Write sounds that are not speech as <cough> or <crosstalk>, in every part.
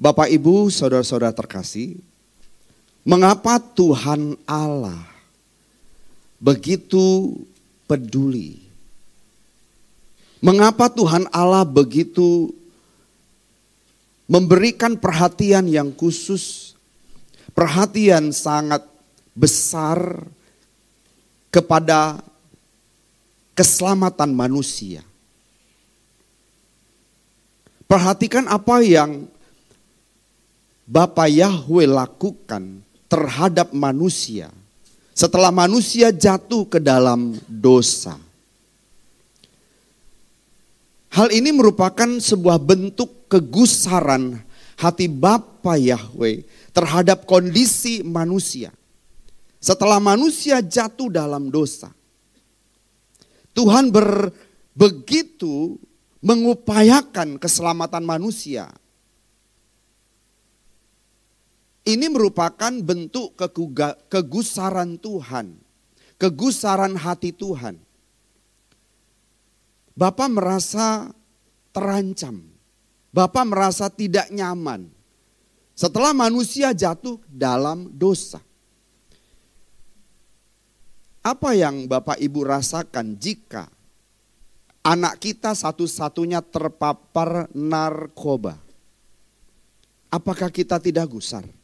Bapak Ibu, saudara-saudara terkasih, mengapa Tuhan Allah begitu peduli? Mengapa Tuhan Allah begitu memberikan perhatian yang khusus, perhatian sangat besar kepada keselamatan manusia? Perhatikan apa yang Bapak Yahweh lakukan terhadap manusia setelah manusia jatuh ke dalam dosa. Hal ini merupakan sebuah bentuk kegusaran hati Bapa Yahweh terhadap kondisi manusia. Setelah manusia jatuh dalam dosa. Tuhan ber, begitu mengupayakan keselamatan manusia. Ini merupakan bentuk kegusaran Tuhan, kegusaran hati Tuhan. Bapak merasa terancam, Bapak merasa tidak nyaman setelah manusia jatuh dalam dosa. Apa yang Bapak Ibu rasakan jika anak kita satu-satunya terpapar narkoba. Apakah kita tidak gusar?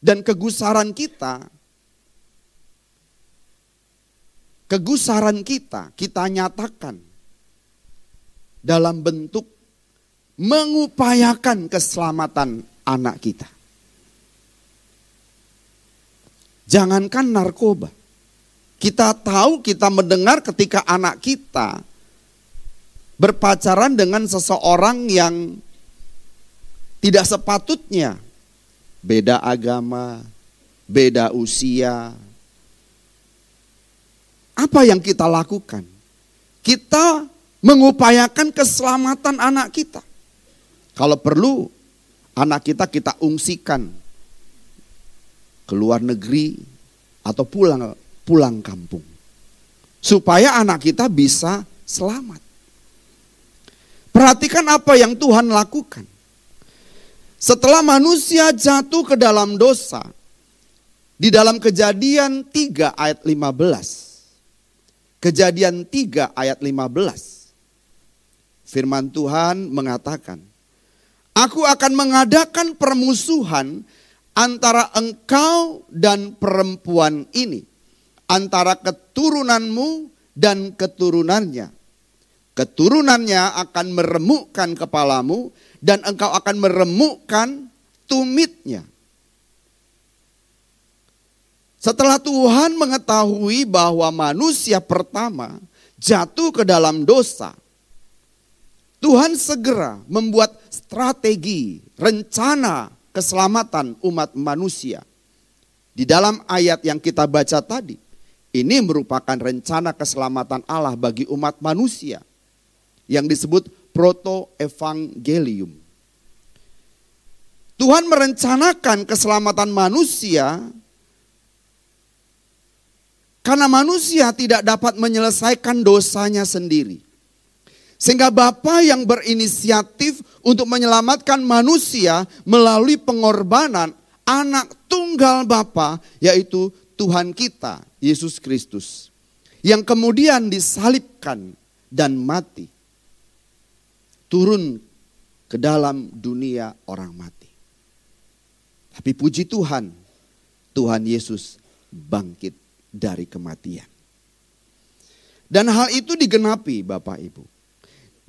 Dan kegusaran kita, kegusaran kita, kita nyatakan dalam bentuk mengupayakan keselamatan anak kita. Jangankan narkoba, kita tahu, kita mendengar ketika anak kita berpacaran dengan seseorang yang tidak sepatutnya. Beda agama, beda usia. Apa yang kita lakukan? Kita mengupayakan keselamatan anak kita. Kalau perlu, anak kita kita ungsikan ke luar negeri atau pulang pulang kampung. Supaya anak kita bisa selamat. Perhatikan apa yang Tuhan lakukan. Setelah manusia jatuh ke dalam dosa, di dalam kejadian 3 ayat 15. Kejadian 3 ayat 15. Firman Tuhan mengatakan, Aku akan mengadakan permusuhan antara engkau dan perempuan ini antara keturunanmu dan keturunannya. Keturunannya akan meremukkan kepalamu dan engkau akan meremukkan tumitnya. Setelah Tuhan mengetahui bahwa manusia pertama jatuh ke dalam dosa, Tuhan segera membuat strategi, rencana keselamatan umat manusia. Di dalam ayat yang kita baca tadi, ini merupakan rencana keselamatan Allah bagi umat manusia yang disebut proto-evangelium. Tuhan merencanakan keselamatan manusia karena manusia tidak dapat menyelesaikan dosanya sendiri. Sehingga Bapa yang berinisiatif untuk menyelamatkan manusia melalui pengorbanan anak tunggal Bapa yaitu Tuhan kita Yesus Kristus yang kemudian disalibkan dan mati turun ke dalam dunia orang mati. Tapi puji Tuhan, Tuhan Yesus bangkit dari kematian. Dan hal itu digenapi Bapak Ibu.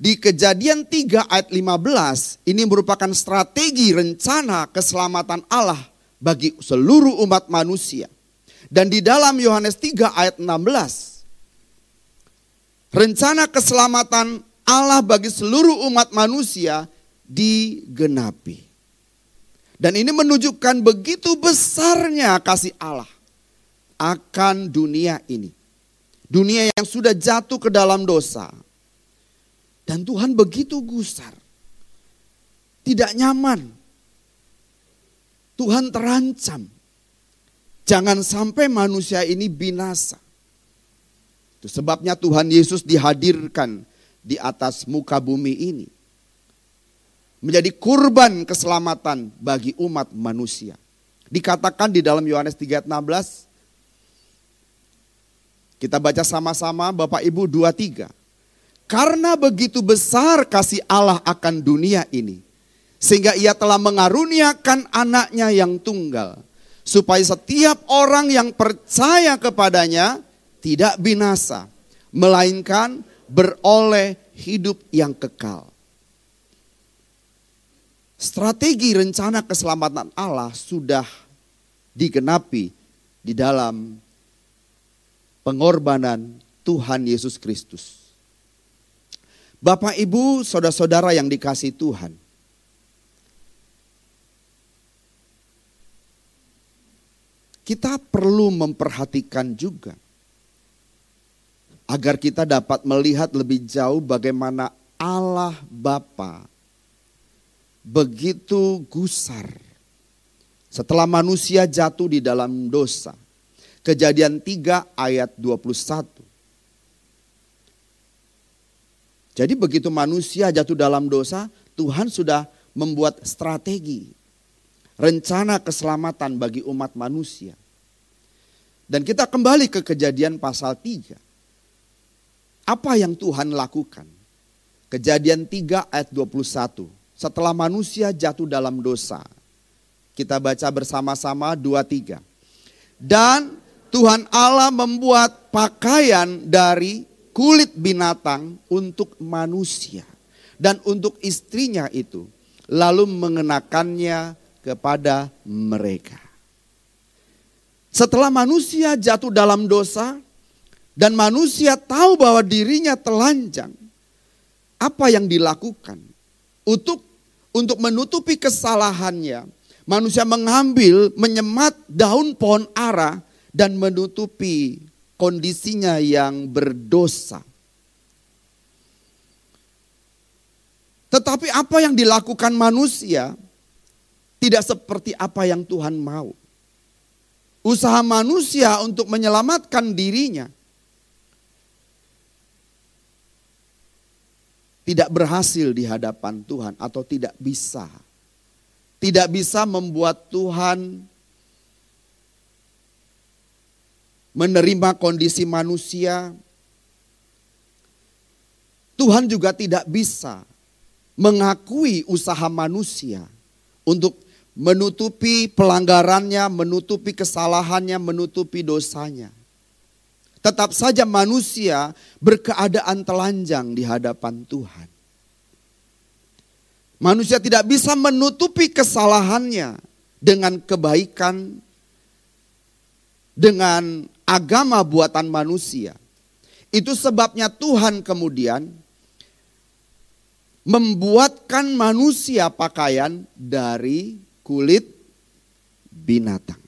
Di kejadian 3 ayat 15 ini merupakan strategi rencana keselamatan Allah bagi seluruh umat manusia. Dan di dalam Yohanes 3 ayat 16, rencana keselamatan Allah bagi seluruh umat manusia digenapi. Dan ini menunjukkan begitu besarnya kasih Allah akan dunia ini. Dunia yang sudah jatuh ke dalam dosa. Dan Tuhan begitu gusar. Tidak nyaman. Tuhan terancam Jangan sampai manusia ini binasa. Itu sebabnya Tuhan Yesus dihadirkan di atas muka bumi ini. menjadi kurban keselamatan bagi umat manusia. Dikatakan di dalam Yohanes 3:16 kita baca sama-sama Bapak Ibu 23. Karena begitu besar kasih Allah akan dunia ini sehingga ia telah mengaruniakan anaknya yang tunggal supaya setiap orang yang percaya kepadanya tidak binasa melainkan beroleh hidup yang kekal. Strategi rencana keselamatan Allah sudah digenapi di dalam pengorbanan Tuhan Yesus Kristus. Bapak, Ibu, saudara-saudara yang dikasih Tuhan. Kita perlu memperhatikan juga agar kita dapat melihat lebih jauh bagaimana Allah Bapa begitu gusar setelah manusia jatuh di dalam dosa. Kejadian 3 ayat 21. Jadi begitu manusia jatuh dalam dosa, Tuhan sudah membuat strategi, rencana keselamatan bagi umat manusia. Dan kita kembali ke kejadian pasal 3. Apa yang Tuhan lakukan? Kejadian 3 ayat 21. Setelah manusia jatuh dalam dosa. Kita baca bersama-sama 2 3. Dan Tuhan Allah membuat pakaian dari kulit binatang untuk manusia dan untuk istrinya itu lalu mengenakannya kepada mereka. Setelah manusia jatuh dalam dosa, dan manusia tahu bahwa dirinya telanjang, apa yang dilakukan? Untuk untuk menutupi kesalahannya, manusia mengambil menyemat daun pohon ara dan menutupi kondisinya yang berdosa. Tetapi apa yang dilakukan manusia tidak seperti apa yang Tuhan mau. Usaha manusia untuk menyelamatkan dirinya tidak berhasil di hadapan Tuhan atau tidak bisa. Tidak bisa membuat Tuhan menerima kondisi manusia. Tuhan juga tidak bisa mengakui usaha manusia untuk menutupi pelanggarannya, menutupi kesalahannya, menutupi dosanya. Tetap saja manusia berkeadaan telanjang di hadapan Tuhan. Manusia tidak bisa menutupi kesalahannya dengan kebaikan, dengan agama buatan manusia. Itu sebabnya Tuhan kemudian membuatkan manusia pakaian dari kulit binatang.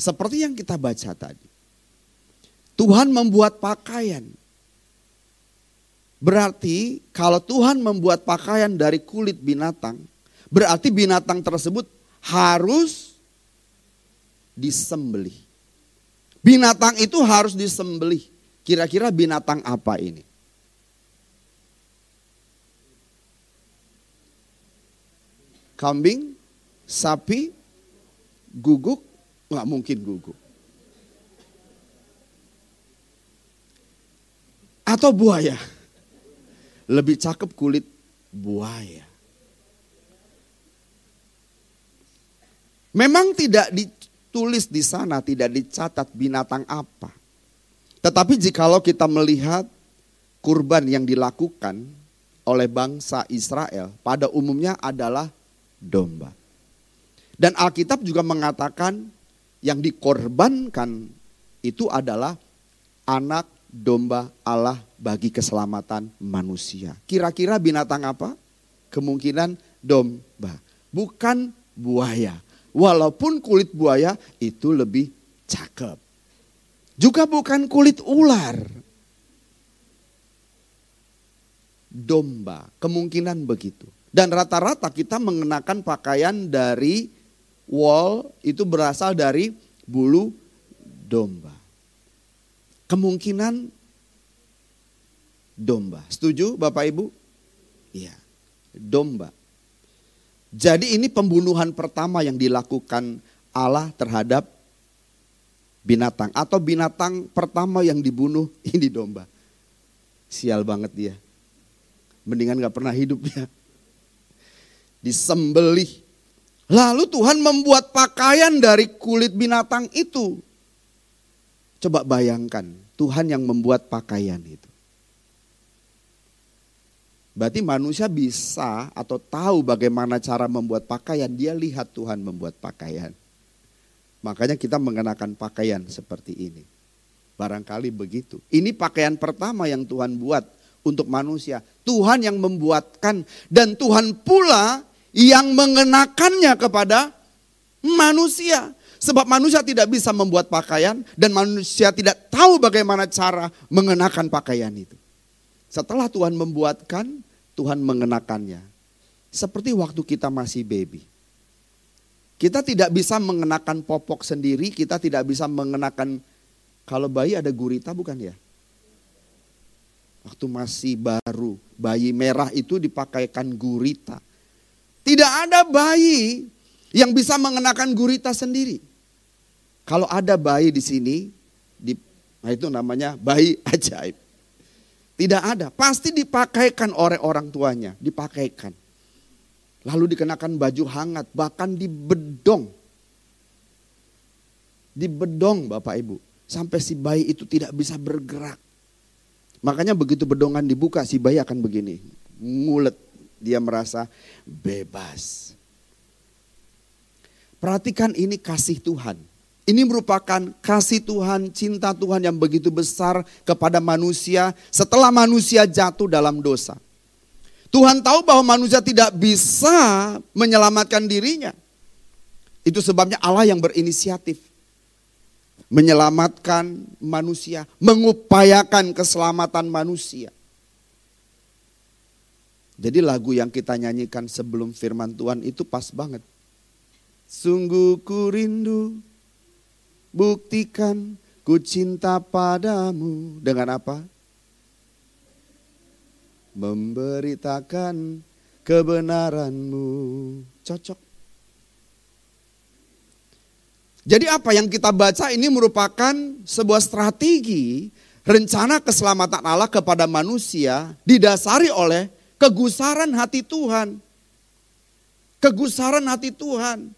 Seperti yang kita baca tadi. Tuhan membuat pakaian. Berarti kalau Tuhan membuat pakaian dari kulit binatang, berarti binatang tersebut harus disembelih. Binatang itu harus disembelih. Kira-kira binatang apa ini? Kambing, sapi, guguk, nggak mungkin guguk. Atau buaya? Lebih cakep kulit buaya. Memang tidak ditulis di sana, tidak dicatat binatang apa. Tetapi jikalau kita melihat kurban yang dilakukan oleh bangsa Israel pada umumnya adalah domba. Dan Alkitab juga mengatakan yang dikorbankan itu adalah anak domba Allah bagi keselamatan manusia. Kira-kira binatang apa? Kemungkinan domba, bukan buaya. Walaupun kulit buaya itu lebih cakep. Juga bukan kulit ular. Domba, kemungkinan begitu. Dan rata-rata kita mengenakan pakaian dari wall itu berasal dari bulu domba. Kemungkinan domba. Setuju Bapak Ibu? Iya, domba. Jadi ini pembunuhan pertama yang dilakukan Allah terhadap binatang. Atau binatang pertama yang dibunuh <laughs> ini domba. Sial banget dia. Mendingan gak pernah hidup ya. Disembelih. Lalu Tuhan membuat pakaian dari kulit binatang itu. Coba bayangkan, Tuhan yang membuat pakaian itu. Berarti manusia bisa atau tahu bagaimana cara membuat pakaian. Dia lihat Tuhan membuat pakaian. Makanya kita mengenakan pakaian seperti ini. Barangkali begitu. Ini pakaian pertama yang Tuhan buat untuk manusia. Tuhan yang membuatkan dan Tuhan pula yang mengenakannya kepada manusia. Sebab manusia tidak bisa membuat pakaian dan manusia tidak tahu bagaimana cara mengenakan pakaian itu. Setelah Tuhan membuatkan, Tuhan mengenakannya. Seperti waktu kita masih baby. Kita tidak bisa mengenakan popok sendiri, kita tidak bisa mengenakan kalau bayi ada gurita bukan ya? Waktu masih baru, bayi merah itu dipakaikan gurita. Tidak ada bayi yang bisa mengenakan gurita sendiri. Kalau ada bayi di sini, di, nah itu namanya bayi <laughs> ajaib. Tidak ada, pasti dipakaikan oleh orang tuanya, dipakaikan. Lalu dikenakan baju hangat, bahkan dibedong. Dibedong Bapak Ibu, sampai si bayi itu tidak bisa bergerak. Makanya begitu bedongan dibuka, si bayi akan begini, ngulet. Dia merasa bebas. Perhatikan ini kasih Tuhan. Ini merupakan kasih Tuhan, cinta Tuhan yang begitu besar kepada manusia setelah manusia jatuh dalam dosa. Tuhan tahu bahwa manusia tidak bisa menyelamatkan dirinya. Itu sebabnya Allah yang berinisiatif. Menyelamatkan manusia, mengupayakan keselamatan manusia. Jadi lagu yang kita nyanyikan sebelum firman Tuhan itu pas banget. Sungguh ku rindu Buktikan ku cinta padamu dengan apa? Memberitakan kebenaranmu. Cocok. Jadi apa yang kita baca ini merupakan sebuah strategi rencana keselamatan Allah kepada manusia didasari oleh kegusaran hati Tuhan. Kegusaran hati Tuhan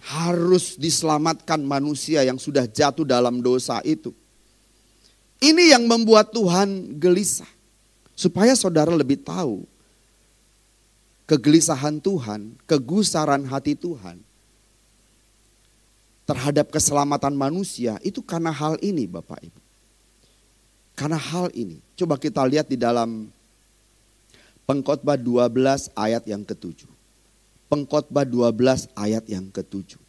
harus diselamatkan manusia yang sudah jatuh dalam dosa itu. Ini yang membuat Tuhan gelisah. Supaya saudara lebih tahu kegelisahan Tuhan, kegusaran hati Tuhan terhadap keselamatan manusia itu karena hal ini Bapak Ibu. Karena hal ini. Coba kita lihat di dalam Pengkhotbah 12 ayat yang ketujuh. Pengkhotbah 12 ayat yang ketujuh.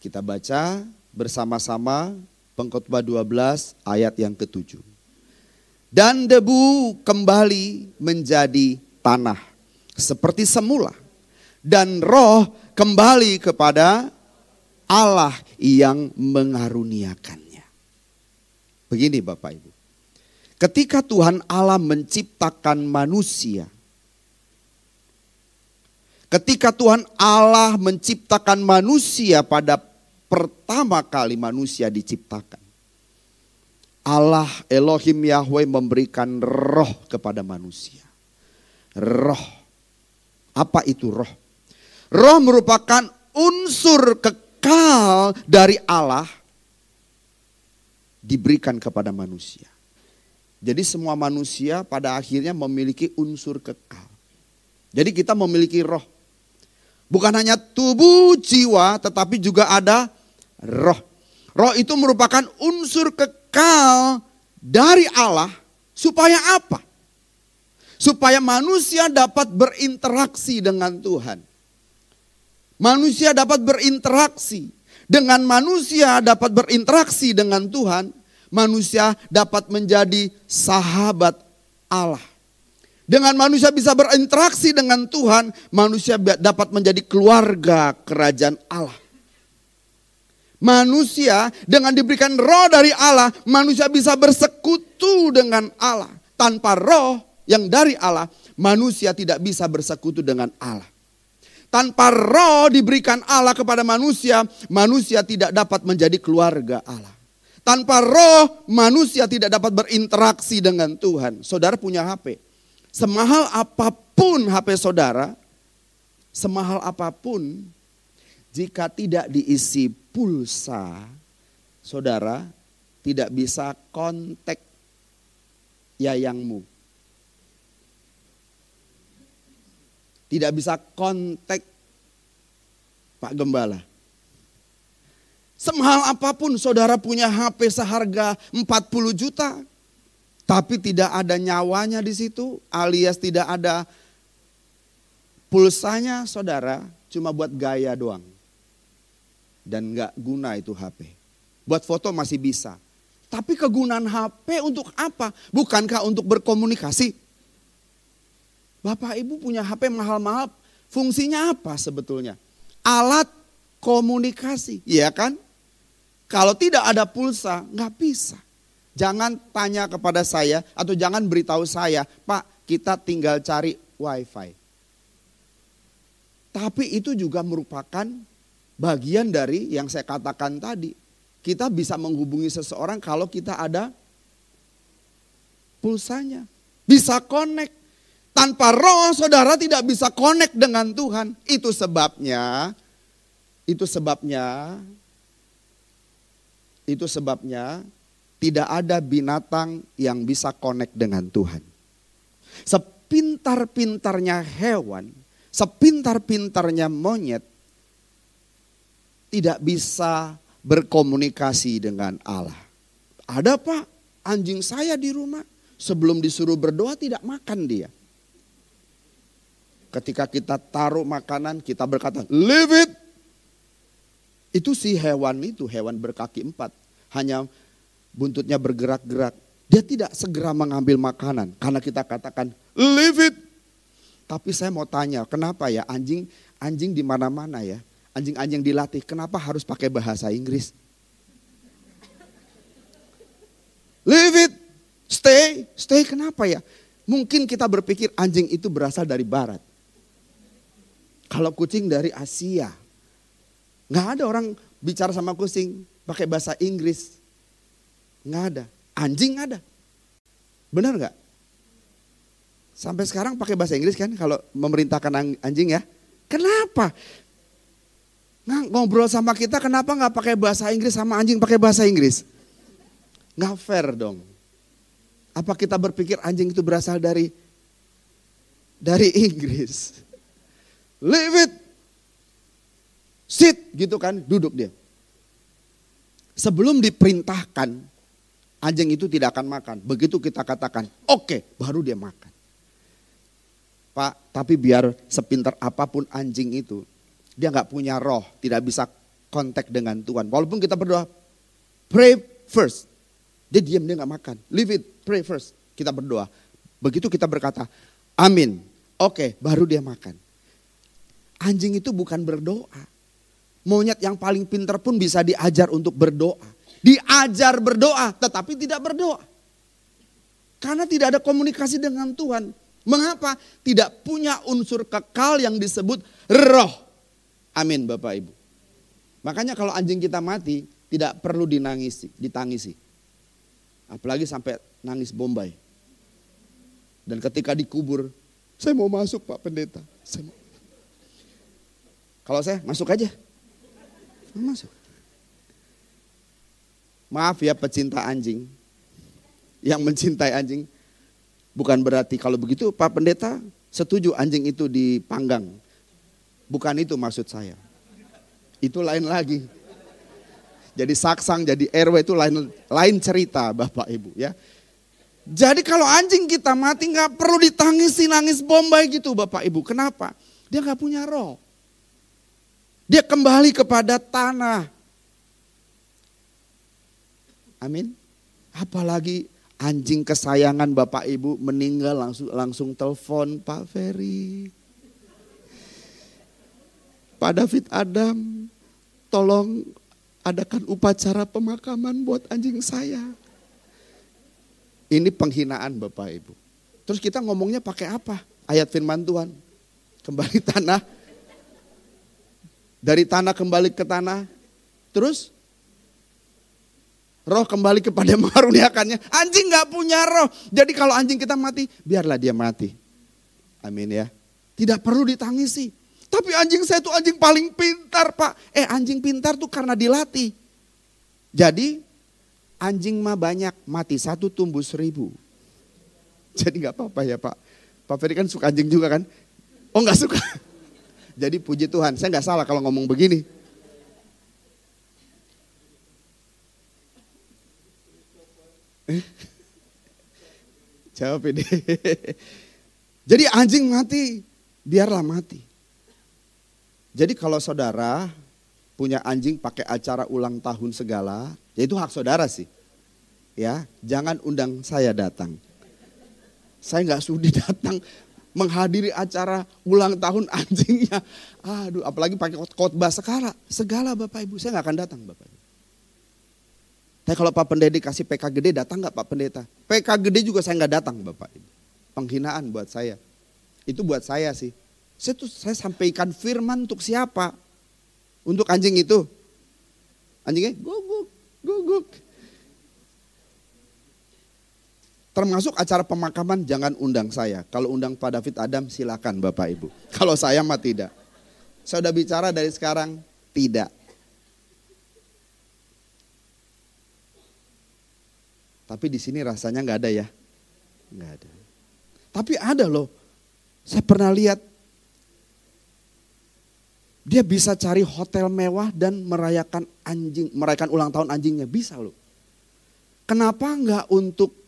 Kita baca bersama-sama Pengkhotbah 12 ayat yang ketujuh. Dan debu kembali menjadi tanah seperti semula. Dan roh kembali kepada Allah yang mengaruniakannya. Begini Bapak Ibu. Ketika Tuhan Allah menciptakan manusia, ketika Tuhan Allah menciptakan manusia pada pertama kali manusia diciptakan, Allah Elohim Yahweh memberikan roh kepada manusia. Roh. Apa itu roh? Roh merupakan unsur kekal dari Allah diberikan kepada manusia. Jadi semua manusia pada akhirnya memiliki unsur kekal. Jadi kita memiliki roh. Bukan hanya tubuh jiwa tetapi juga ada roh. Roh itu merupakan unsur kekal dari Allah supaya apa? Supaya manusia dapat berinteraksi dengan Tuhan. Manusia dapat berinteraksi. Dengan manusia dapat berinteraksi dengan Tuhan, manusia dapat menjadi sahabat Allah. Dengan manusia bisa berinteraksi dengan Tuhan, manusia dapat menjadi keluarga kerajaan Allah. Manusia dengan diberikan roh dari Allah, manusia bisa bersekutu dengan Allah. Tanpa roh yang dari Allah, manusia tidak bisa bersekutu dengan Allah. Tanpa roh diberikan Allah kepada manusia, manusia tidak dapat menjadi keluarga Allah. Tanpa roh, manusia tidak dapat berinteraksi dengan Tuhan. Saudara punya HP. Semahal apa pun HP saudara, semahal apa pun, jika tidak diisi pulsa, saudara tidak bisa kontak yayangmu. Tidak bisa kontak Pak Gembala. Semahal apa pun saudara punya HP seharga 40 juta. Tapi tidak ada nyawanya di situ alias tidak ada pulsanya saudara cuma buat gaya doang. Dan nggak guna itu HP. Buat foto masih bisa. Tapi kegunaan HP untuk apa? Bukankah untuk berkomunikasi? Bapak Ibu punya HP mahal-mahal, fungsinya apa sebetulnya? Alat komunikasi, ya kan? Kalau tidak ada pulsa, nggak bisa. Jangan tanya kepada saya atau jangan beritahu saya, Pak kita tinggal cari wifi. Tapi itu juga merupakan bagian dari yang saya katakan tadi. Kita bisa menghubungi seseorang kalau kita ada pulsanya. Bisa connect. Tanpa roh saudara tidak bisa connect dengan Tuhan. Itu sebabnya, itu sebabnya itu sebabnya tidak ada binatang yang bisa connect dengan Tuhan. Sepintar-pintarnya hewan, sepintar-pintarnya monyet, tidak bisa berkomunikasi dengan Allah. Ada pak, anjing saya di rumah, sebelum disuruh berdoa tidak makan dia. Ketika kita taruh makanan, kita berkata, leave it. Itu si hewan itu, hewan berkaki empat hanya buntutnya bergerak-gerak. Dia tidak segera mengambil makanan karena kita katakan leave it. Tapi saya mau tanya, kenapa ya anjing anjing di mana-mana ya? Anjing-anjing dilatih, kenapa harus pakai bahasa Inggris? Leave it. Stay, stay kenapa ya? Mungkin kita berpikir anjing itu berasal dari barat. Kalau kucing dari Asia. Nggak ada orang bicara sama kucing, pakai bahasa Inggris. Nggak ada. Anjing ada. Benar nggak? Sampai sekarang pakai bahasa Inggris kan kalau memerintahkan anjing ya. Kenapa? Nggak ngobrol sama kita kenapa nggak pakai bahasa Inggris sama anjing pakai bahasa Inggris? Nggak fair dong. Apa kita berpikir anjing itu berasal dari dari Inggris? Leave it. Sit gitu kan, duduk dia. Sebelum diperintahkan, anjing itu tidak akan makan. Begitu kita katakan, oke, okay, baru dia makan. Pak, tapi biar sepintar apa pun anjing itu, dia nggak punya roh, tidak bisa kontak dengan Tuhan. Walaupun kita berdoa, pray first. Dia diam, dia nggak makan. Leave it, pray first. Kita berdoa. Begitu kita berkata, amin. Oke, okay, baru dia makan. Anjing itu bukan berdoa. Monyet yang paling pintar pun bisa diajar untuk berdoa. Diajar berdoa, tetapi tidak berdoa. Karena tidak ada komunikasi dengan Tuhan. Mengapa? Tidak punya unsur kekal yang disebut roh. Amin Bapak Ibu. Makanya kalau anjing kita mati, tidak perlu dinangisi, ditangisi. Apalagi sampai nangis bombay. Dan ketika dikubur, saya mau masuk Pak Pendeta. Saya mau. Kalau saya masuk aja. Masuk. Maaf ya pecinta anjing. Yang mencintai anjing. Bukan berarti kalau begitu Pak Pendeta setuju anjing itu dipanggang. Bukan itu maksud saya. Itu lain lagi. Jadi saksang, jadi RW itu lain lain cerita Bapak Ibu ya. Jadi kalau anjing kita mati nggak perlu ditangisi nangis bombay gitu Bapak Ibu. Kenapa? Dia nggak punya roh. Dia kembali kepada tanah. Amin. Apalagi anjing kesayangan Bapak Ibu meninggal langsung langsung telepon Pak Ferry. Pak David Adam, tolong adakan upacara pemakaman buat anjing saya. Ini penghinaan Bapak Ibu. Terus kita ngomongnya pakai apa? Ayat firman Tuhan. Kembali tanah. Dari tanah kembali ke tanah. Terus roh kembali kepada <laughs> mengaruniakannya. Anjing nggak punya roh. Jadi kalau anjing kita mati, biarlah dia mati. Amin ya. Tidak perlu ditangisi. Tapi anjing saya itu anjing paling pintar pak. Eh anjing pintar tuh karena dilatih. Jadi anjing mah banyak, mati satu tumbuh seribu. <laughs> Jadi nggak apa-apa ya Pak. Pak Ferry kan suka anjing juga kan? Oh nggak suka. Jadi puji Tuhan, saya nggak salah kalau ngomong begini. Jawab ini. Jadi anjing mati, biarlah mati. Jadi kalau saudara punya anjing pakai acara ulang tahun segala, ya itu hak saudara sih. Ya, jangan undang saya datang. Saya nggak sudi <laughs> datang menghadiri acara ulang tahun anjingnya. Aduh, apalagi pakai khotbah segala, segala Bapak Ibu. Saya nggak akan datang Bapak Ibu. Tapi kalau Pak Pendeta kasih PK gede datang nggak Pak Pendeta? PK gede juga saya nggak datang Bapak Ibu. Penghinaan buat saya. Itu buat saya sih. Saya tuh saya sampaikan firman untuk siapa? Untuk anjing itu. Anjingnya guguk, guguk. Termasuk acara pemakaman jangan undang saya. Kalau undang Pak David Adam silakan Bapak Ibu. <laughs> Kalau saya mah tidak. Saya sudah bicara dari sekarang tidak. Tapi di sini rasanya nggak ada ya. Nggak ada. Tapi ada loh. Saya pernah lihat dia bisa cari hotel mewah dan merayakan anjing, merayakan ulang tahun anjingnya bisa loh. Kenapa nggak untuk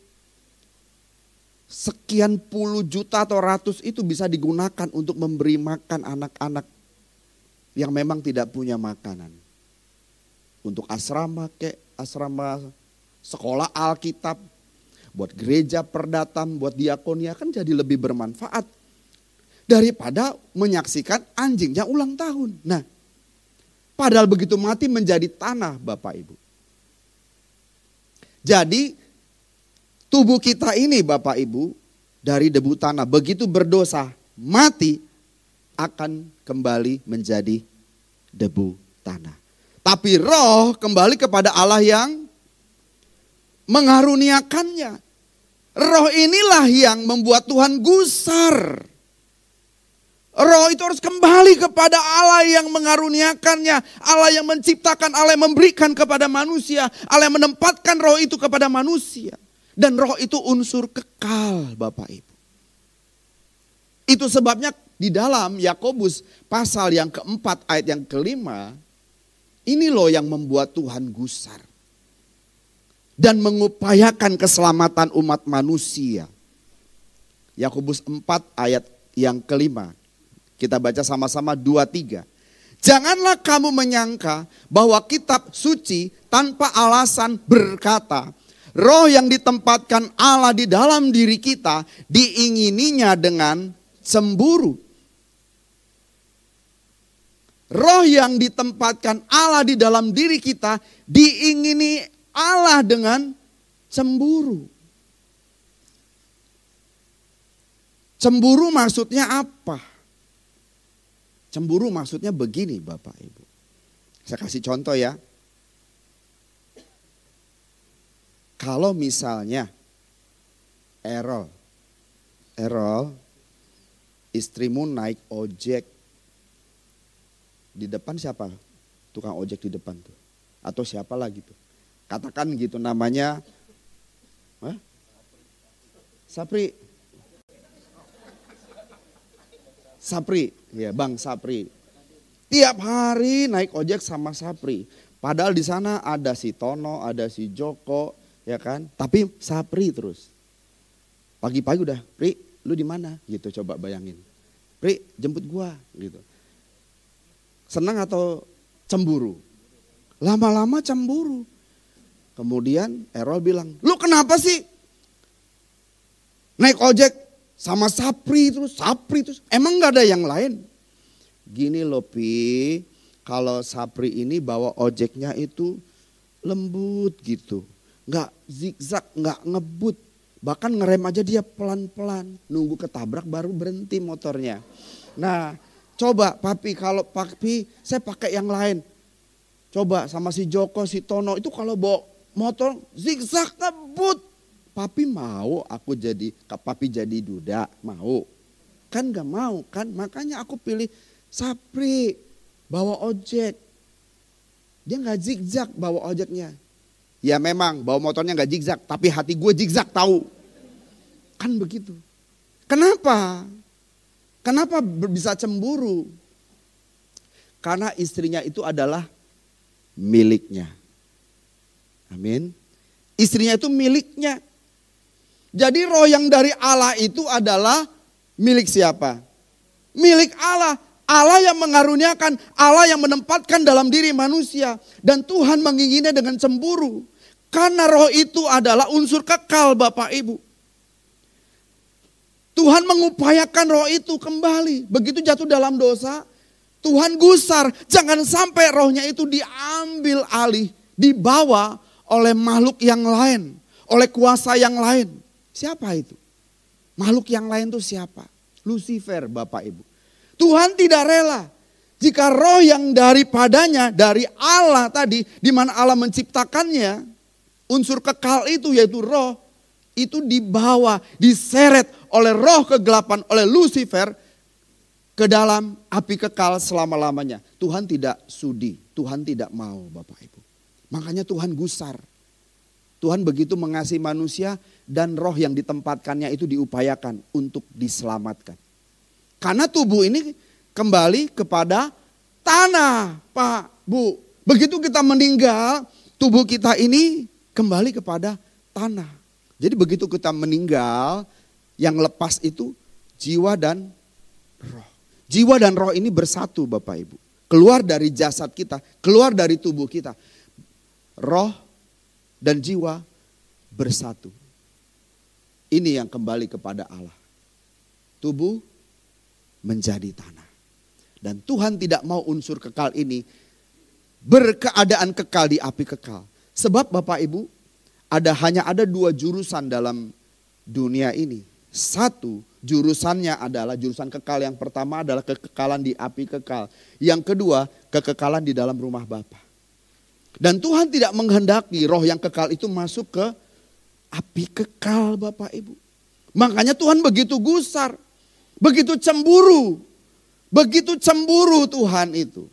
sekian puluh juta atau ratus itu bisa digunakan untuk memberi makan anak-anak yang memang tidak punya makanan. Untuk asrama ke asrama sekolah Alkitab, buat gereja perdatam, buat diakonia kan jadi lebih bermanfaat daripada menyaksikan anjingnya ulang tahun. Nah, padahal begitu mati menjadi tanah Bapak Ibu. Jadi Tubuh kita ini Bapak Ibu dari debu tanah begitu berdosa mati akan kembali menjadi debu tanah. Tapi roh kembali kepada Allah yang mengaruniakannya. Roh inilah yang membuat Tuhan gusar. Roh itu harus kembali kepada Allah yang mengaruniakannya. Allah yang menciptakan, Allah yang memberikan kepada manusia. Allah yang menempatkan roh itu kepada manusia. Dan roh itu unsur kekal Bapak Ibu. Itu sebabnya di dalam Yakobus pasal yang keempat ayat yang kelima. Ini loh yang membuat Tuhan gusar. Dan mengupayakan keselamatan umat manusia. Yakobus 4 ayat yang kelima. Kita baca sama-sama dua tiga. Janganlah kamu menyangka bahwa kitab suci tanpa alasan berkata, Roh yang ditempatkan Allah di dalam diri kita diingininya dengan cemburu. Roh yang ditempatkan Allah di dalam diri kita diingini Allah dengan cemburu. Cemburu maksudnya apa? Cemburu maksudnya begini Bapak Ibu. Saya kasih contoh ya. Kalau misalnya Errol, Errol, istrimu naik ojek, di depan siapa? Tukang ojek di depan tuh. Atau siapa lagi tuh. Katakan gitu namanya, Hah? Sapri. Sapri, ya Bang Sapri. Tiap hari naik ojek sama Sapri. Padahal di sana ada si Tono, ada si Joko, ya kan? Tapi sapri terus. Pagi-pagi udah, Pri, lu di mana? Gitu coba bayangin. Pri, jemput gua gitu. Senang atau cemburu? Lama-lama cemburu. Kemudian Errol bilang, lu kenapa sih? Naik ojek sama Sapri terus, Sapri terus. Emang gak ada yang lain? Gini loh Pi, kalau Sapri ini bawa ojeknya itu lembut gitu nggak zigzag, nggak ngebut. Bahkan ngerem aja dia pelan-pelan. Nunggu ketabrak baru berhenti motornya. Nah coba papi kalau papi saya pakai yang lain. Coba sama si Joko, si Tono itu kalau bawa motor zigzag ngebut. Papi mau aku jadi, papi jadi duda, mau. Kan gak mau kan, makanya aku pilih Sapri, bawa ojek. Dia gak zigzag bawa ojeknya. Ya memang bawa motornya gak zigzag, tapi hati gue zigzag tahu. Kan begitu. Kenapa? Kenapa bisa cemburu? Karena istrinya itu adalah miliknya. Amin. Istrinya itu miliknya. Jadi roh yang dari Allah itu adalah milik siapa? Milik Allah. Allah yang mengaruniakan, Allah yang menempatkan dalam diri manusia. Dan Tuhan menginginnya dengan cemburu. Karena roh itu adalah unsur kekal Bapak Ibu. Tuhan mengupayakan roh itu kembali. Begitu jatuh dalam dosa, Tuhan gusar. Jangan sampai rohnya itu diambil alih, dibawa oleh makhluk yang lain. Oleh kuasa yang lain. Siapa itu? Makhluk yang lain itu siapa? Lucifer Bapak Ibu. Tuhan tidak rela jika roh yang daripadanya, dari Allah tadi, di mana Allah menciptakannya, unsur kekal itu yaitu roh, itu dibawa, diseret oleh roh kegelapan, oleh Lucifer, ke dalam api kekal selama-lamanya. Tuhan tidak sudi, Tuhan tidak mau Bapak Ibu. Makanya Tuhan gusar. Tuhan begitu mengasihi manusia dan roh yang ditempatkannya itu diupayakan untuk diselamatkan. Karena tubuh ini kembali kepada tanah, Pak, Bu. Begitu kita meninggal, tubuh kita ini kembali kepada tanah. Jadi begitu kita meninggal, yang lepas itu jiwa dan roh. Jiwa dan roh ini bersatu Bapak Ibu. Keluar dari jasad kita, keluar dari tubuh kita. Roh dan jiwa bersatu. Ini yang kembali kepada Allah. Tubuh menjadi tanah. Dan Tuhan tidak mau unsur kekal ini berkeadaan kekal di api kekal. Sebab Bapak Ibu, ada hanya ada dua jurusan dalam dunia ini. Satu, jurusannya adalah jurusan kekal yang pertama adalah kekekalan di api kekal. Yang kedua, kekekalan di dalam rumah Bapa. Dan Tuhan tidak menghendaki roh yang kekal itu masuk ke api kekal Bapak Ibu. Makanya Tuhan begitu gusar. Begitu cemburu. Begitu cemburu Tuhan itu.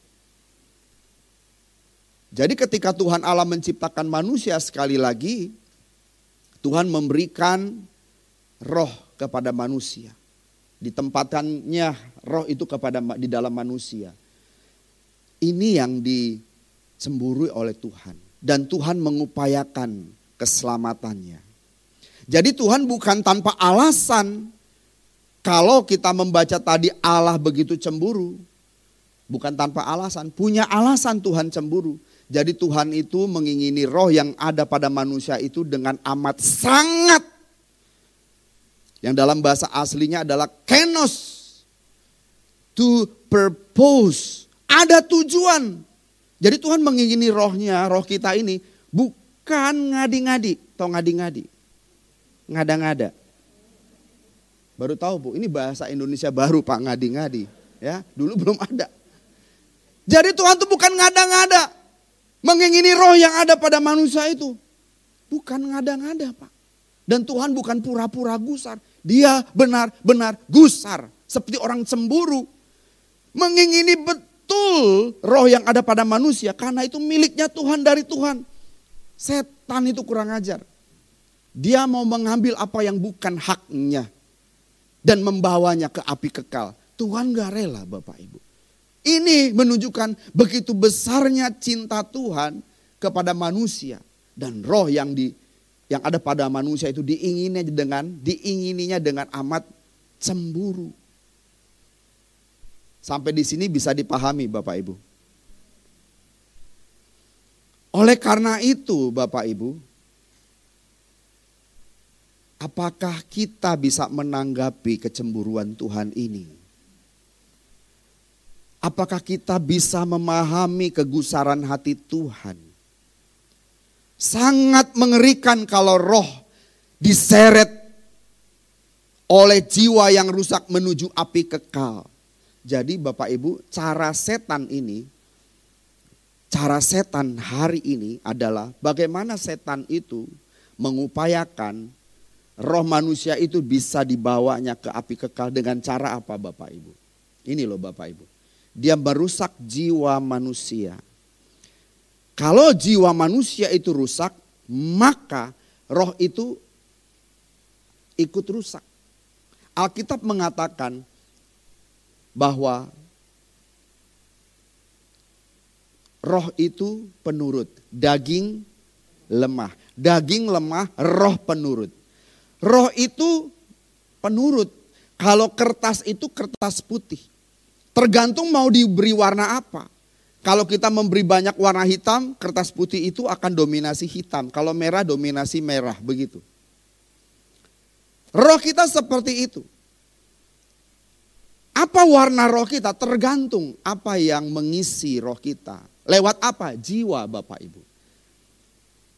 Jadi ketika Tuhan Allah menciptakan manusia sekali lagi, Tuhan memberikan roh kepada manusia. Ditempatkannya roh itu kepada di dalam manusia. Ini yang dicemburui oleh Tuhan. Dan Tuhan mengupayakan keselamatannya. Jadi Tuhan bukan tanpa alasan kalau kita membaca tadi Allah begitu cemburu, bukan tanpa alasan, punya alasan Tuhan cemburu. Jadi Tuhan itu mengingini roh yang ada pada manusia itu dengan amat sangat. Yang dalam bahasa aslinya adalah kenos. To purpose. Ada tujuan. Jadi Tuhan mengingini rohnya, roh kita ini bukan ngadi-ngadi. Tau ngadi-ngadi? Ngada-ngada. Baru tahu Bu, ini bahasa Indonesia baru Pak ngadi-ngadi. Ya, dulu belum ada. Jadi Tuhan itu bukan ngada-ngada. Mengingini roh yang ada pada manusia itu. Bukan ngada-ngada Pak. Dan Tuhan bukan pura-pura gusar. Dia benar-benar gusar. Seperti orang cemburu. Mengingini betul roh yang ada pada manusia. Karena itu miliknya Tuhan dari Tuhan. Setan itu kurang ajar. Dia mau mengambil apa yang bukan haknya dan membawanya ke api kekal. Tuhan gak rela Bapak Ibu. Ini menunjukkan begitu besarnya cinta Tuhan kepada manusia dan roh yang di yang ada pada manusia itu diingininya dengan diingininya dengan amat cemburu. Sampai di sini bisa dipahami Bapak Ibu. Oleh karena itu Bapak Ibu, Apakah kita bisa menanggapi kecemburuan Tuhan ini? Apakah kita bisa memahami kegusaran hati Tuhan? Sangat mengerikan kalau roh diseret oleh jiwa yang rusak menuju api kekal. Jadi Bapak Ibu, cara setan ini, cara setan hari ini adalah bagaimana setan itu mengupayakan roh manusia itu bisa dibawanya ke api kekal dengan cara apa Bapak Ibu? Ini loh Bapak Ibu. Dia merusak jiwa manusia. Kalau jiwa manusia itu rusak, maka roh itu ikut rusak. Alkitab mengatakan bahwa roh itu penurut, daging lemah. Daging lemah, roh penurut. Roh itu penurut. Kalau kertas itu kertas putih. Tergantung mau diberi warna apa. Kalau kita memberi banyak warna hitam, kertas putih itu akan dominasi hitam. Kalau merah dominasi merah, begitu. Roh kita seperti itu. Apa warna roh kita? Tergantung apa yang mengisi roh kita. Lewat apa? Jiwa Bapak Ibu.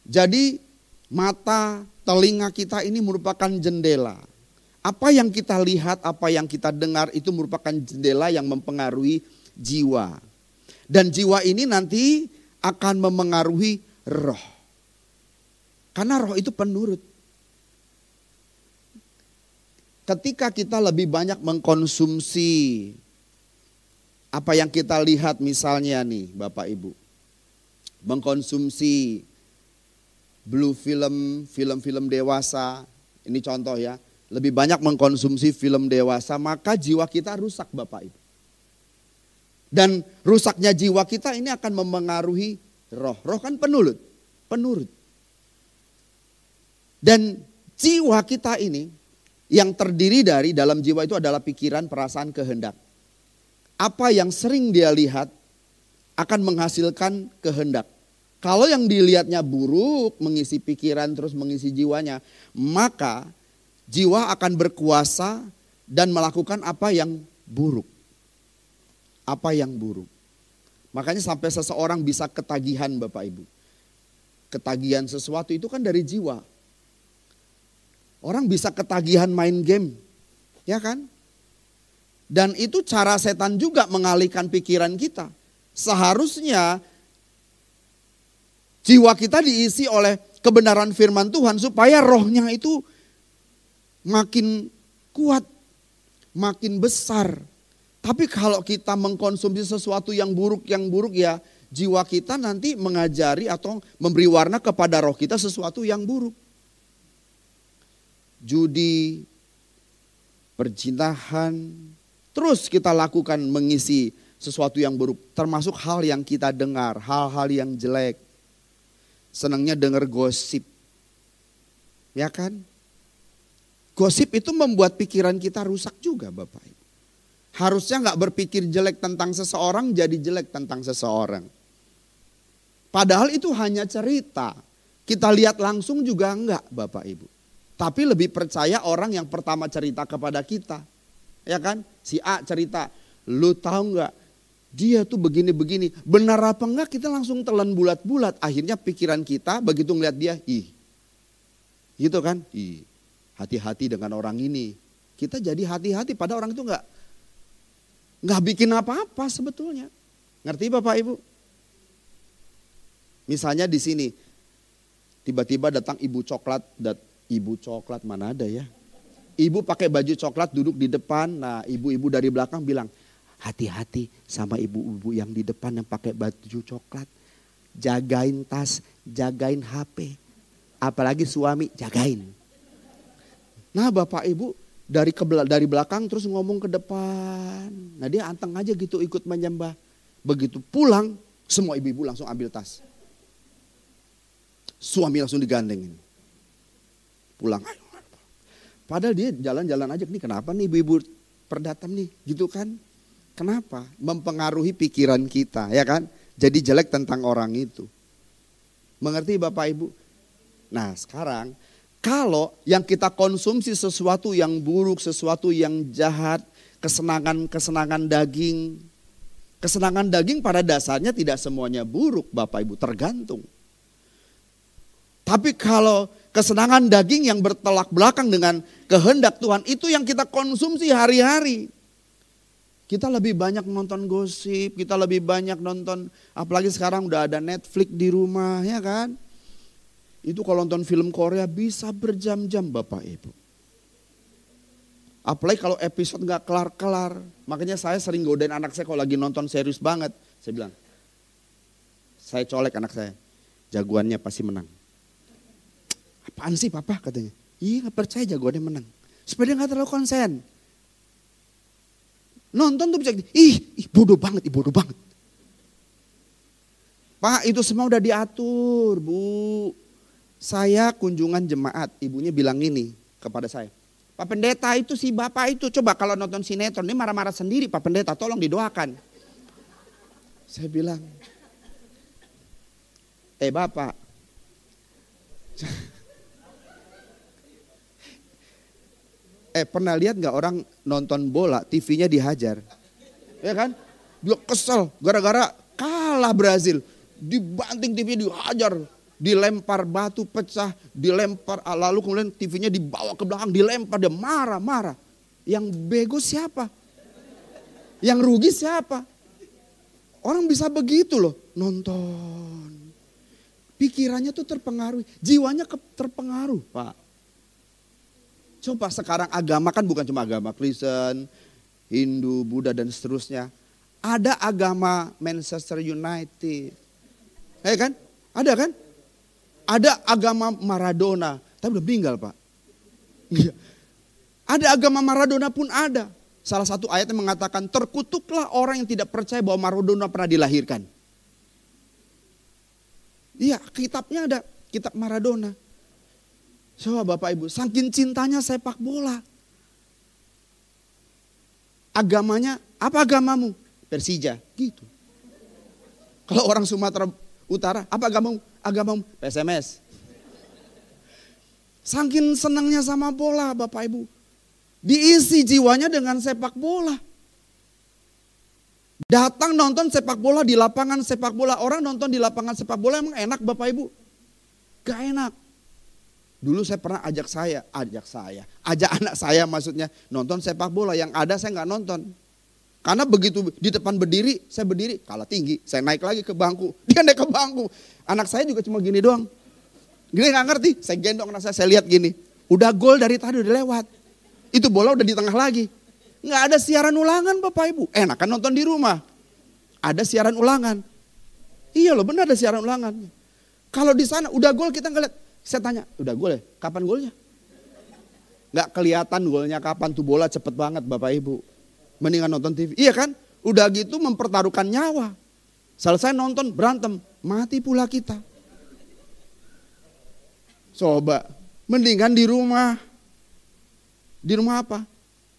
Jadi mata, telinga kita ini merupakan jendela. Apa yang kita lihat, apa yang kita dengar itu merupakan jendela yang mempengaruhi jiwa. Dan jiwa ini nanti akan memengaruhi roh. Karena roh itu penurut ketika kita lebih banyak mengkonsumsi apa yang kita lihat misalnya nih Bapak Ibu. Mengkonsumsi blue film, film-film dewasa. Ini contoh ya. Lebih banyak mengkonsumsi film dewasa maka jiwa kita rusak Bapak Ibu. Dan rusaknya jiwa kita ini akan memengaruhi roh. Roh kan penurut, penurut. Dan jiwa kita ini yang terdiri dari dalam jiwa itu adalah pikiran, perasaan, kehendak. Apa yang sering dia lihat akan menghasilkan kehendak. Kalau yang dilihatnya buruk, mengisi pikiran terus mengisi jiwanya, maka jiwa akan berkuasa dan melakukan apa yang buruk. Apa yang buruk. Makanya sampai seseorang bisa ketagihan Bapak Ibu. Ketagihan sesuatu itu kan dari jiwa. Orang bisa ketagihan main game, ya kan? Dan itu cara setan juga mengalihkan pikiran kita. Seharusnya jiwa kita diisi oleh kebenaran firman Tuhan supaya rohnya itu makin kuat, makin besar. Tapi kalau kita mengkonsumsi sesuatu yang buruk, yang buruk ya jiwa kita nanti mengajari atau memberi warna kepada roh kita sesuatu yang buruk judi, percintaan, terus kita lakukan mengisi sesuatu yang buruk, termasuk hal yang kita dengar, hal-hal yang jelek. Senangnya dengar gosip. Ya kan? Gosip itu membuat pikiran kita rusak juga Bapak Ibu. Harusnya nggak berpikir jelek tentang seseorang jadi jelek tentang seseorang. Padahal itu hanya cerita. Kita lihat langsung juga enggak Bapak Ibu. Tapi lebih percaya orang yang pertama cerita kepada kita. Ya kan? Si A cerita, lu tahu nggak? Dia tuh begini-begini. Benar apa enggak kita langsung telan bulat-bulat. Akhirnya pikiran kita begitu ngeliat dia, ih. Gitu kan? Ih. Hati-hati dengan orang ini. Kita jadi hati-hati pada orang itu enggak nggak bikin apa-apa sebetulnya. Ngerti Bapak Ibu? Misalnya di sini tiba-tiba datang ibu coklat Ibu coklat mana ada ya? Ibu pakai baju coklat duduk di depan. Nah ibu-ibu dari belakang bilang, hati-hati sama ibu-ibu yang di depan yang pakai baju coklat. Jagain tas, jagain HP. Apalagi suami, jagain. Nah bapak ibu dari ke dari belakang terus ngomong ke depan. Nah dia anteng aja gitu ikut menyembah. Begitu pulang, semua ibu-ibu langsung ambil tas. Suami langsung digandengin pulang. Padahal dia jalan-jalan aja, nih kenapa nih ibu-ibu perdatam nih, gitu kan? Kenapa? Mempengaruhi pikiran kita, ya kan? Jadi jelek tentang orang itu. Mengerti Bapak Ibu? Nah sekarang kalau yang kita konsumsi sesuatu yang buruk, sesuatu yang jahat, kesenangan-kesenangan daging. Kesenangan daging pada dasarnya tidak semuanya buruk Bapak Ibu, tergantung. Tapi kalau kesenangan daging yang bertolak belakang dengan kehendak Tuhan itu yang kita konsumsi hari-hari. Kita lebih banyak nonton gosip, kita lebih banyak nonton, apalagi sekarang udah ada Netflix di rumah ya kan. Itu kalau nonton film Korea bisa berjam-jam Bapak Ibu. Apalagi kalau episode nggak kelar-kelar. Makanya saya sering godain anak saya kalau lagi nonton serius banget. Saya bilang, saya colek anak saya, jagoannya pasti menang. Apaan sih papa katanya? Iya gak percaya jagoannya menang. Supaya dia gak terlalu konsen. Nonton tuh bisa, ih, ih bodoh banget, ih bodoh banget. Pak itu semua udah diatur bu. Saya kunjungan jemaat, ibunya bilang ini kepada saya. Pak pendeta itu si bapak itu, coba kalau nonton sinetron ini marah-marah sendiri Pak pendeta tolong didoakan. Saya bilang, eh bapak, <laughs> Eh pernah lihat nggak orang nonton bola TV-nya dihajar? Ya kan? Dia kesel gara-gara kalah Brazil. Dibanting TV dihajar, dilempar batu pecah, dilempar ah, lalu kemudian TV-nya dibawa ke belakang, dilempar dia marah-marah. Yang bego siapa? Yang rugi siapa? Orang bisa begitu loh, nonton. Pikirannya tuh terpengaruh, jiwanya terpengaruh, Pak. Coba sekarang agama kan bukan cuma agama Kristen, Hindu, Buddha dan seterusnya. Ada agama Manchester United. Ya kan? Ada kan? Ada agama Maradona. Tapi udah meninggal Pak. Iya. Ada agama Maradona pun ada. Salah satu ayat yang mengatakan terkutuklah orang yang tidak percaya bahwa Maradona pernah dilahirkan. Iya kitabnya ada. Kitab Maradona. Coba Bapak Ibu, saking cintanya sepak bola. Agamanya, apa agamamu? Persija, gitu. Kalau orang Sumatera Utara, apa agamamu? Agamamu PSMS. Saking senangnya sama bola Bapak Ibu. Diisi jiwanya dengan sepak bola. Datang nonton sepak bola di lapangan sepak bola. Orang nonton di lapangan sepak bola emang enak Bapak Ibu? Gak enak. Dulu saya pernah ajak saya, ajak saya, ajak <laughs> anak saya maksudnya nonton sepak bola. Yang ada saya nggak nonton. Karena begitu di depan berdiri, saya berdiri, kalah tinggi. Saya naik lagi ke bangku, <laughs> dia naik ke bangku. Anak saya juga cuma gini doang. Gini nggak ngerti, saya gendong anak saya, saya lihat gini. Udah gol dari tadi udah lewat. Itu bola udah di tengah lagi. Nggak ada siaran ulangan Bapak Ibu. Enak kan nonton di rumah. Ada siaran ulangan. Iya loh benar ada siaran ulangan. Kalau di sana udah gol kita ngeliat, saya tanya, udah gol ya? Kapan golnya? Gak kelihatan golnya kapan tuh bola cepet banget Bapak Ibu. Mendingan nonton TV. Iya kan? Udah gitu mempertaruhkan nyawa. Selesai nonton berantem, mati pula kita. Coba, mendingan di rumah. Di rumah apa?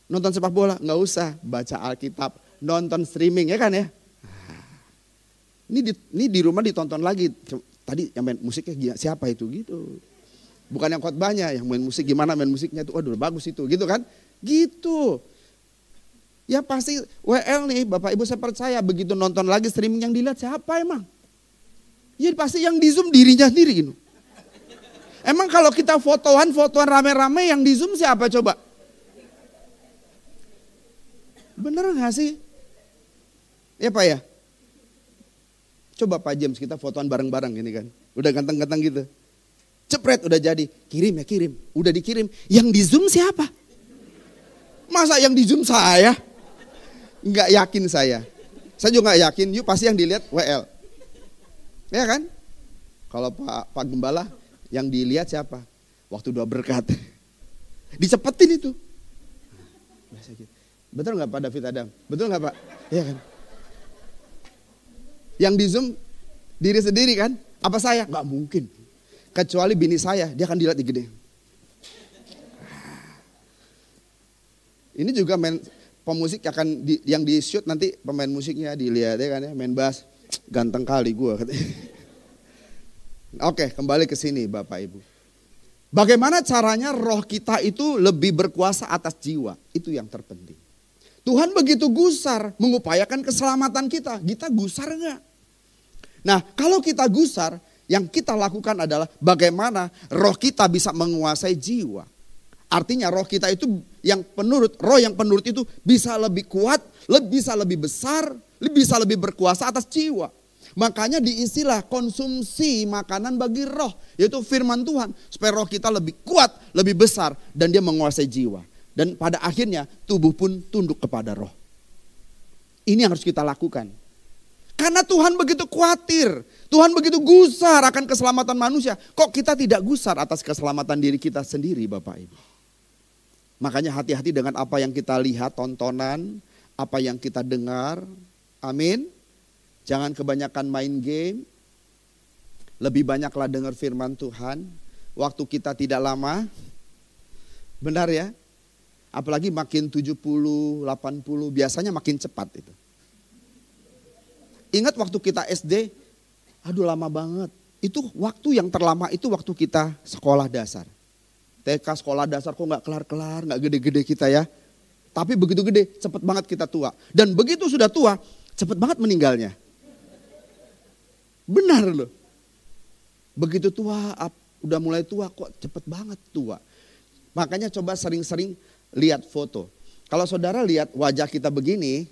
Nonton sepak bola? Nggak usah, baca Alkitab, nonton streaming ya kan ya. Ini di, ini di rumah ditonton lagi tadi yang main musiknya siapa itu gitu. Bukan yang khotbahnya, yang main musik gimana main musiknya itu, waduh bagus itu gitu kan. Gitu. Ya pasti WL nih Bapak Ibu saya percaya begitu nonton lagi streaming yang dilihat siapa emang? Ya pasti yang di zoom dirinya sendiri gitu. Emang kalau kita fotoan, fotoan rame-rame yang di zoom siapa coba? Bener gak sih? Ya Pak ya? Coba Pak James kita fotoan bareng-bareng gini kan. Udah ganteng-ganteng gitu. Cepret udah jadi. Kirim ya kirim. Udah dikirim. Yang di zoom siapa? Masa yang di zoom saya? Enggak yakin saya. Saya juga enggak yakin. Yuk pasti yang dilihat WL. Ya kan? Kalau Pak, Pak Gembala yang dilihat siapa? Waktu dua berkat. <laughs> Dicepetin itu. Gitu. Betul nggak Pak David Adam? Betul nggak Pak? Iya kan? Yang di zoom diri sendiri kan? Apa saya? Gak mungkin. Kecuali bini saya, dia akan dilihat di gede. Ini juga main pemusik akan di, yang di shoot nanti pemain musiknya dilihat ya kan ya main bass ganteng kali gue <laughs> Oke kembali ke sini Bapak Ibu. Bagaimana caranya roh kita itu lebih berkuasa atas jiwa itu yang terpenting. Tuhan begitu gusar mengupayakan keselamatan kita. Kita gusar enggak? Nah kalau kita gusar, yang kita lakukan adalah bagaimana roh kita bisa menguasai jiwa. Artinya roh kita itu yang penurut, roh yang penurut itu bisa lebih kuat, lebih bisa lebih besar, lebih bisa lebih berkuasa atas jiwa. Makanya diistilah konsumsi makanan bagi roh, yaitu firman Tuhan. Supaya roh kita lebih kuat, lebih besar, dan dia menguasai jiwa. Dan pada akhirnya tubuh pun tunduk kepada roh. Ini yang harus kita lakukan. Karena Tuhan begitu khawatir, Tuhan begitu gusar akan keselamatan manusia. Kok kita tidak gusar atas keselamatan diri kita sendiri Bapak Ibu? Makanya hati-hati dengan apa yang kita lihat, tontonan, apa yang kita dengar. Amin. Jangan kebanyakan main game. Lebih banyaklah dengar firman Tuhan. Waktu kita tidak lama. Benar ya? Apalagi makin 70, 80, biasanya makin cepat itu. Ingat waktu kita SD, aduh lama banget. Itu waktu yang terlama itu waktu kita sekolah dasar. TK sekolah dasar kok nggak kelar-kelar, nggak gede-gede kita ya. Tapi begitu gede, cepet banget kita tua. Dan begitu sudah tua, cepet banget meninggalnya. Benar loh. Begitu tua, udah mulai tua kok cepet banget tua. Makanya coba sering-sering lihat foto. Kalau saudara lihat wajah kita begini,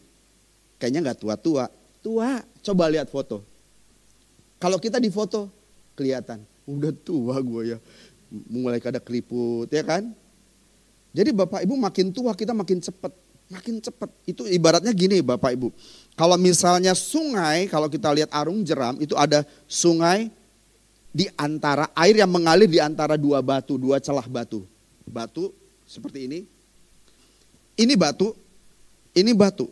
kayaknya nggak tua-tua. Tua, coba lihat foto. Kalau kita di foto, kelihatan. Udah tua gue ya. Mulai ada keriput, ya kan? Jadi Bapak Ibu makin tua kita makin cepet. Makin cepet. Itu ibaratnya gini Bapak Ibu. Kalau misalnya sungai, kalau kita lihat arung jeram, itu ada sungai di antara air yang mengalir di antara dua batu, dua celah batu. Batu seperti ini. Ini batu, ini batu.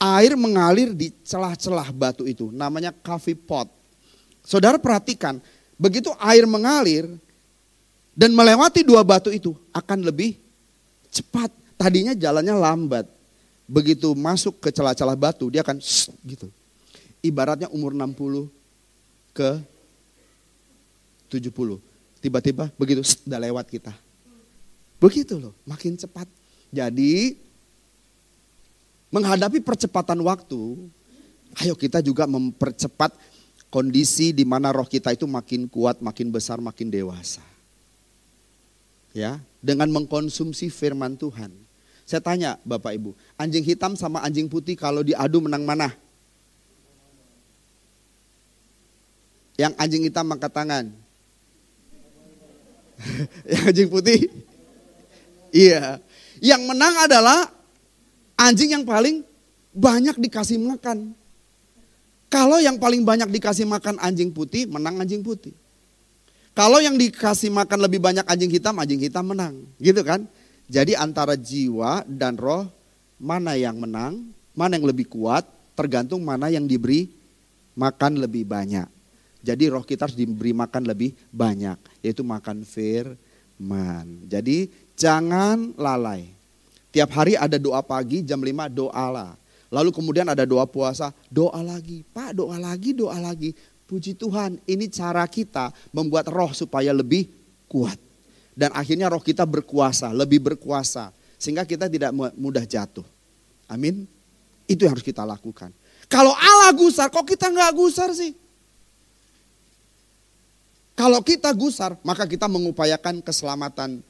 Air mengalir di celah-celah batu itu, namanya coffee pot. Saudara perhatikan, begitu air mengalir dan melewati dua batu itu akan lebih cepat. Tadinya jalannya lambat, begitu masuk ke celah-celah batu dia akan gitu. Ibaratnya umur 60 ke 70. Tiba-tiba begitu udah lewat kita. Begitu loh, makin cepat. Jadi menghadapi percepatan waktu, ayo kita juga mempercepat kondisi di mana roh kita itu makin kuat, makin besar, makin dewasa. Ya, dengan mengkonsumsi firman Tuhan. Saya tanya Bapak Ibu, anjing hitam sama anjing putih kalau diadu menang mana? Yang anjing hitam angkat tangan. <laughs> yang anjing putih? Iya. Yang menang adalah anjing yang paling banyak dikasih makan. Kalau yang paling banyak dikasih makan anjing putih, menang anjing putih. Kalau yang dikasih makan lebih banyak anjing hitam, anjing hitam menang. Gitu kan? Jadi antara jiwa dan roh mana yang menang, mana yang lebih kuat, tergantung mana yang diberi makan lebih banyak. Jadi roh kita harus diberi makan lebih banyak, yaitu makan firman. Jadi jangan lalai. Tiap hari ada doa pagi jam 5 doalah. Lalu kemudian ada doa puasa, doa lagi. Pak doa lagi, doa lagi. Puji Tuhan, ini cara kita membuat roh supaya lebih kuat. Dan akhirnya roh kita berkuasa, lebih berkuasa. Sehingga kita tidak mudah jatuh. Amin. Itu yang harus kita lakukan. Kalau Allah gusar, kok kita nggak gusar sih? Kalau kita gusar, maka kita mengupayakan keselamatan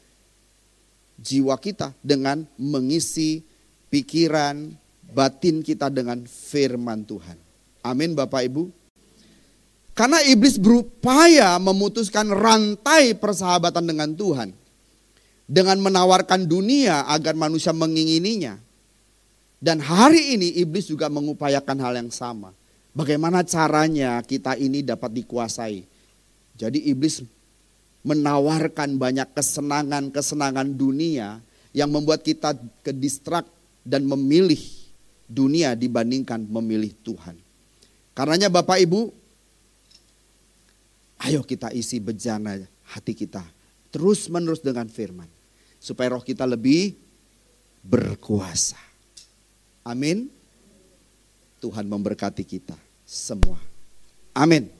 jiwa kita dengan mengisi pikiran, batin kita dengan firman Tuhan. Amin Bapak Ibu. Karena iblis berupaya memutuskan rantai persahabatan dengan Tuhan. Dengan menawarkan dunia agar manusia mengingininya. Dan hari ini iblis juga mengupayakan hal yang sama. Bagaimana caranya kita ini dapat dikuasai. Jadi iblis menawarkan banyak kesenangan-kesenangan dunia yang membuat kita kedistrak dan memilih dunia dibandingkan memilih Tuhan. Karenanya Bapak Ibu, Ayo kita isi bejana hati kita terus menerus dengan firman. Supaya roh kita lebih berkuasa. Amin. Tuhan memberkati kita semua. Amin.